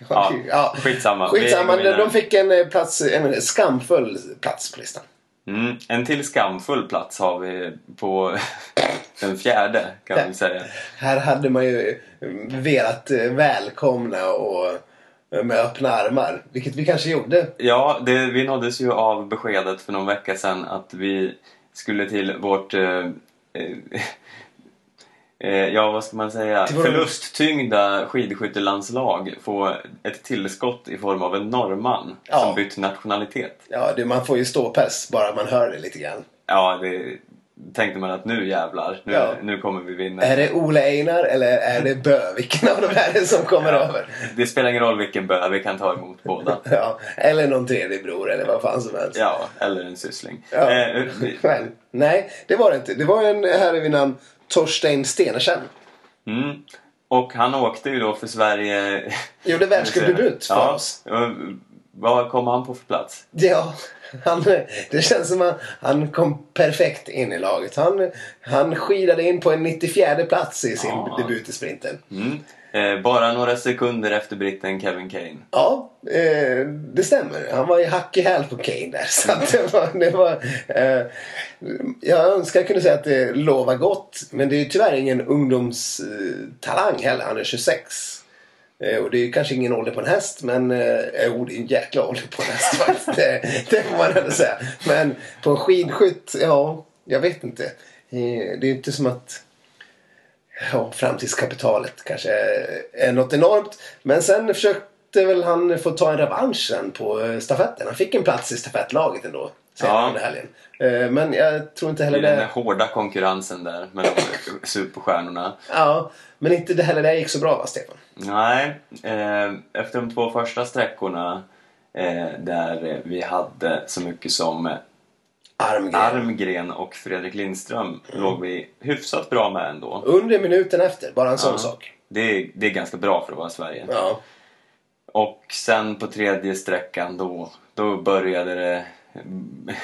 Ja, Ja. skitsamma. Vi Skitsamma, de, fick en eh, plats, en skamfull plats på listan. Mm, en till skamfull plats har vi på den fjärde kan man säga. Här hade man ju velat välkomna och med öppna armar. Vilket vi kanske gjorde. Ja, det, vi nåddes ju av beskedet för någon vecka sedan att vi skulle till vårt eh, eh, eh, ja, vad ska man säga? Vår- Förlusttyngda skidskyttelandslag få ett tillskott i form av en norrman Ja. som bytt nationalitet. Ja, det, man får ju ståpäls bara man hör det lite grann. Ja, det tänkte man att nu jävlar, nu, Ja. nu kommer vi vinna. Är det Ole Einar eller är det Bö? Vilken av de här som kommer över? Det spelar ingen roll vilken bö, vi kan ta emot båda. Ja, eller någon tredje bror eller vad fan som helst. Ja, eller en syssling. Ja. Eh, Men, nej, det var det inte. Det var en herre vid namn Torstein Stenersen. mm. Och han åkte ju då för Sverige... Gjorde världscupdebut för ja. oss. Vad kom han på för plats? Ja, han, det känns som att han kom perfekt in i laget. Han, han skidade in på en 94 plats i sin Ja. debut i sprinten. Mm. Eh, bara några sekunder efter britten Kevin Kane. Ja, eh, det stämmer. Han var ju hack i häl på Kane där. Så det var, det var, eh, jag önskar jag kunde säga att det lovar gott. Men det är tyvärr ingen ungdomstalang heller. Han är 26. Eh, och det är kanske ingen ålder på en häst. Men eh, jo, det är en jäkla ålder på en häst faktiskt. det, det får man ändå säga. Men på en skidskytt, ja, jag vet inte. Eh, det är ju inte som att ja, framtidskapitalet kanske är något enormt. Men sen försökte väl han få ta en revansch sen på eh, stafetten. Han fick en plats i stafettlaget ändå. Sen Ja. under helgen. Eh, Men jag tror inte heller den där det... hårda konkurrensen där mellan superstjärnorna. Ja, men inte det heller det gick så bra va, Stefan? Nej, eh, efter de två första sträckorna eh, där vi hade så mycket som Armgren. Armgren och Fredrik Lindström låg vi hyfsat bra med ändå. Under minuten efter, bara en sån Ja. sak. Det är, det är ganska bra för att vara Sverige. Ja. Och sen på tredje sträckan då, då började det...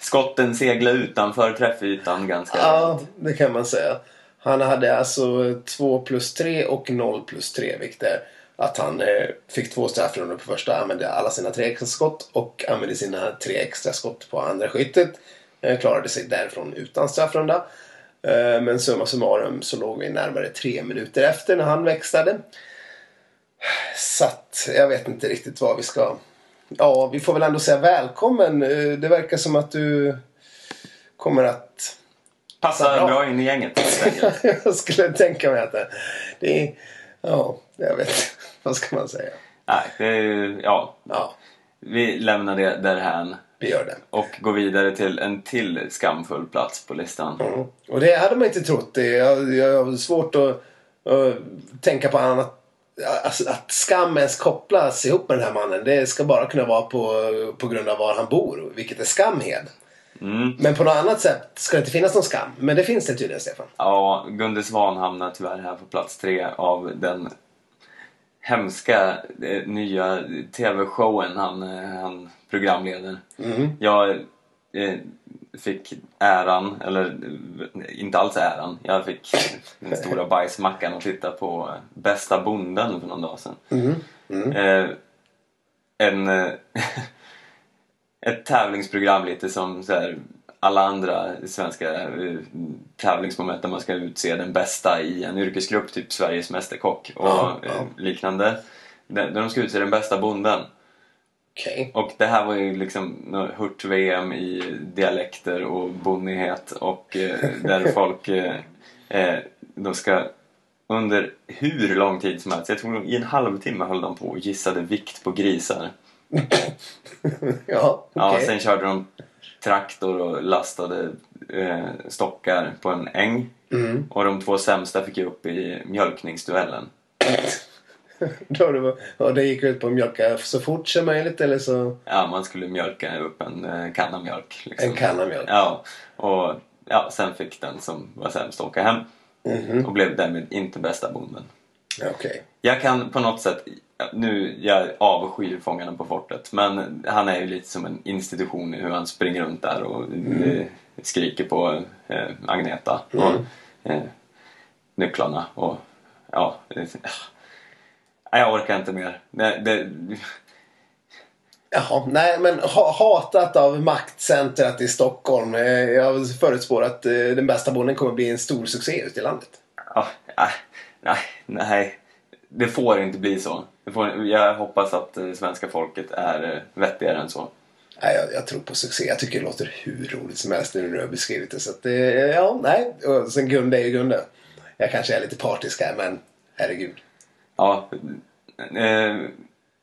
Skotten segla utanför träffytan ganska ja, rejält. det kan man säga. Han hade alltså 2 plus 3 och 0 plus 3 vilket är att han eh, fick två straffrundor på första, använde alla sina tre extra skott och använde sina tre extra skott på andra skyttet. Eh, klarade sig därifrån utan straffrunda. Eh, men summa summarum så låg vi närmare tre minuter efter när han växlade. Så att jag vet inte riktigt vad vi ska ja, vi får väl ändå säga välkommen. Eh, det verkar som att du kommer att... Passar Bra. bra. in i gänget. jag skulle tänka mig att det, det är... Ja, jag vet Vad ska man säga? Nej, det är, ja, Ja, vi lämnar det därhän vi gör det. och går vidare till en till skamfull plats på listan. Mm. Och det hade man inte trott. Det, jag, jag har svårt att, att tänka på annat. Alltså, att skam ens kopplas ihop med den här mannen. Det ska bara kunna vara på, på grund av var han bor. Vilket är Skamhed. Mm. Men på något annat sätt ska det inte finnas någon skam. Men det finns det tydligen Stefan. Ja, Gunde Svan hamnar tyvärr här på plats tre av den hemska eh, nya TV-showen han, eh, han programleder. Jag eh, fick äran, eller eh, inte alls äran, jag fick den stora bajsmackan att titta på Bästa bonden för någon dag sedan. Eh, en, eh, ett tävlingsprogram lite som så här, alla andra svenska eh, tävlingsmoment där man ska utse den bästa i en yrkesgrupp, typ Sveriges Mästerkock och Ja, ja. eh, liknande. Där de ska utse den bästa bonden. Okej. Och det här var ju liksom hurt-VM i dialekter och bonnighet och eh, där folk eh, ska under hur lång tid som helst, jag tror i en halvtimme höll de på och gissade vikt på grisar. Ja, Ja, okej. sen körde de traktor och lastade eh, stockar på en äng. Mm. Och de två sämsta fick ju upp i mjölkningsduellen. Då det var, och det gick ut på att mjölka så fort som möjligt eller så Ja, man skulle mjölka upp en eh, kanna mjölk. Liksom. en kanna mjölk. Ja, och ja, sen fick den som var sämst åka hem. Mhm. Och blev därmed inte bästa bonden. Okej. Jag kan på något sätt, nu jag avskyr Fångarna på fortet, men han är ju lite som en institution i hur han springer runt där och eh, skriker på eh, Agneta och eh, nycklarna och ja. ah. Jag orkar inte mer. Det, det, Jaha, nej men ha, hatat av maktcentret i Stockholm. Eh, Jag förutspår att eh, den bästa bonden kommer bli en stor succé ute i landet. ja, nej, nej, det får inte bli så. Får, jag hoppas att eh, svenska folket är eh, vettigare än så. Nej, jag, jag tror på succé. Jag tycker det låter hur roligt som helst nu när du har beskrivit det. Så att, eh, ja, nej. Och sen Gunde är ju Gunde. Jag kanske är lite partisk här, men herregud. Ja, eh,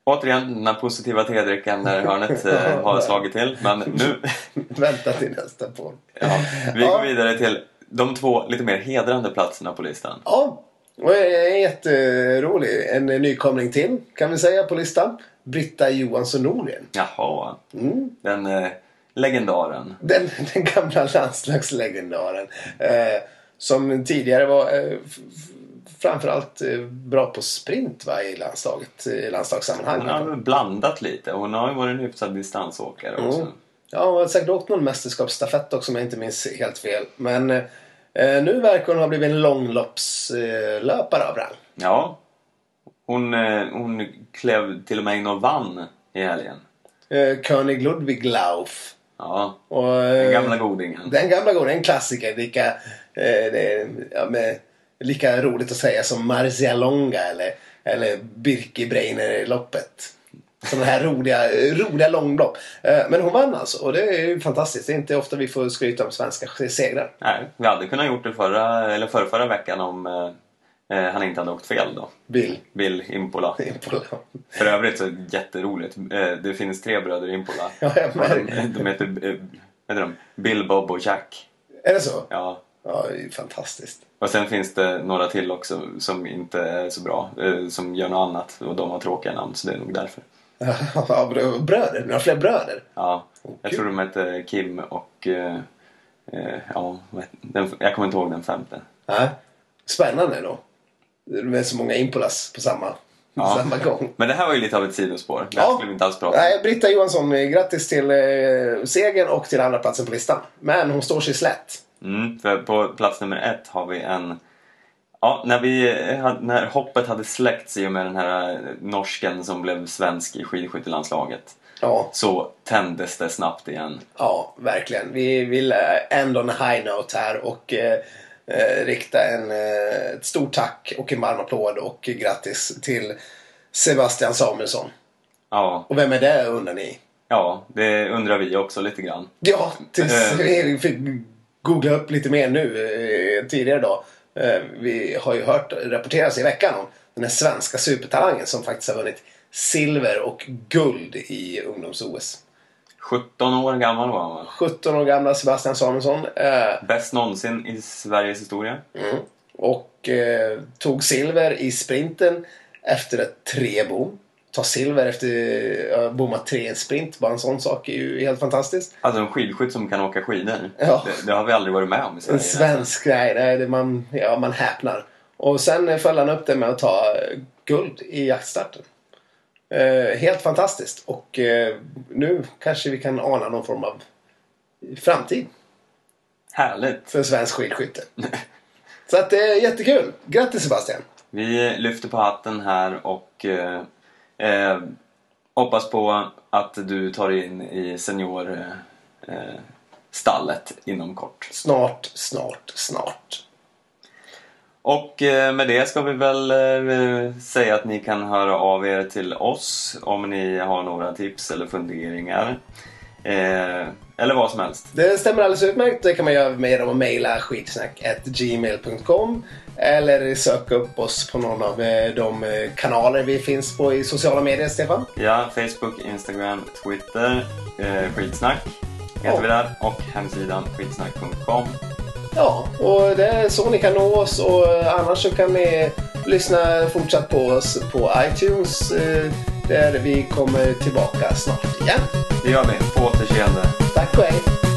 återigen den här positiva tedrickan där hörnet eh, har slagit till. Men nu, Vänta till nästa podd. ja, vi går vidare till de två lite mer hedrande platserna på listan. Ja, och en jätterolig. En nykomling till kan vi säga på listan. Britta Johansson Norgren. Jaha, Mm. den eh, legendaren. Den, den gamla landslagslegendaren. Eh, som tidigare var eh, framförallt eh, bra på sprint va, i landslaget. I landslagssammanhang. Hon har blandat lite. Hon har ju varit en hyfsad distansåkare också. Mm. Ja, hon har säkert åkt någon mästerskapsstafett också om jag inte minns helt fel. Men eh, nu verkar hon ha blivit en långloppslöpare av rang. Ja, hon, eh, hon klev till och med in och vann i helgen. Eh, König Ludwig Lauf. Ja, Och, eh, den gamla godingen. Den gamla gården, en klassiker. Lika, eh, ja, med, lika roligt att säga som Marcialonga eller, eller Birkebreiner-loppet. Sådana här roliga, roliga långlopp. Eh, men hon vann alltså och det är ju fantastiskt. Det är inte ofta vi får skryta om svenska segrar. Nej, vi hade kunnat gjort det förra, eller förra, förra veckan om eh, eh, han inte hade åkt fel då. Bill. Bill Impola. Impola. För övrigt så jätteroligt. Eh, Det finns tre bröder Impola. Ja, jag märker. de heter, heter de? Bill, Bob och Jack. Är det så? Ja. Ja, det är fantastiskt. Och sen finns det några till också som inte är så bra. Som gör något annat och de har tråkiga namn så det är nog därför. Bröder. Några fler bröder. Ja, jag kul. tror de hette Kim och... eh, eh, ja, den, jag kommer inte ihåg den femte. Ja. Spännande då. Med så många Impolas på samma, Ja. samma gång. Men det här var ju lite av ett sidospår. Det Ja. skulle vi inte alls prata. Nej, Britta Johansson, eh, grattis till eh, segern och till andra platsen på listan. Men hon står sig slätt. Mm, för på plats nummer ett har vi en... Ja, när, vi, eh, när hoppet hade släckts i och med den här eh, norsken som blev svensk i skidskyttelandslaget Ja, så tändes det snabbt igen. ja, verkligen. Vi vill ändå en high note här och eh, eh, rikta en, ett stort tack och en varm applåd och grattis till Sebastian Samuelsson. Ja, Och vem är det undrar ni? ja, det undrar vi också lite grann. Ja, tills vi fick googla upp lite mer nu tidigare då. Eh, vi har ju hört rapporteras i veckan om den här svenska supertalangen som faktiskt har vunnit silver och guld i ungdoms-OS. 17 år gammal var han va? 17 år gamla Sebastian Samuelsson. Eh, Bäst någonsin i Sveriges historia. mm, och eh, tog silver i sprinten efter ett trebom. Ta silver efter att bomma tre i en sprint. Bara en sån sak är ju helt fantastiskt. Alltså en skidskytt som kan åka skidor. Ja. Det, det har vi aldrig varit med om i Sverige. En svensk, nej, nej det man, ja, man häpnar. Och sen eh, följde han upp det med att ta eh, guld i jaktstarten. Eh, helt fantastiskt. Och eh, nu kanske vi kan ana någon form av framtid Härligt! för svensk skidskytte. Så att det är jättekul. Grattis Sebastian! Vi lyfter på hatten här och eh, eh, hoppas på att du tar in i seniorstallet eh, inom kort. Snart, snart, snart. Och eh, med det ska vi väl eh, säga att ni kan höra av er till oss om ni har några tips eller funderingar. Eh, eller vad som helst. Det stämmer alldeles utmärkt. Det kan man göra med att mejla skitsnack.gmail.com eller söka upp oss på någon av eh, de eh, kanaler vi finns på i sociala medier, Stefan. Ja, Facebook, Instagram, Twitter, eh, skitsnack heter Ja. vi där och hemsidan skitsnack.com. Ja, och det är så ni kan nå oss och annars så kan ni lyssna fortsatt på oss på iTunes eh, där vi kommer tillbaka snart igen. Det gör vi. På återseende. Tack och hej!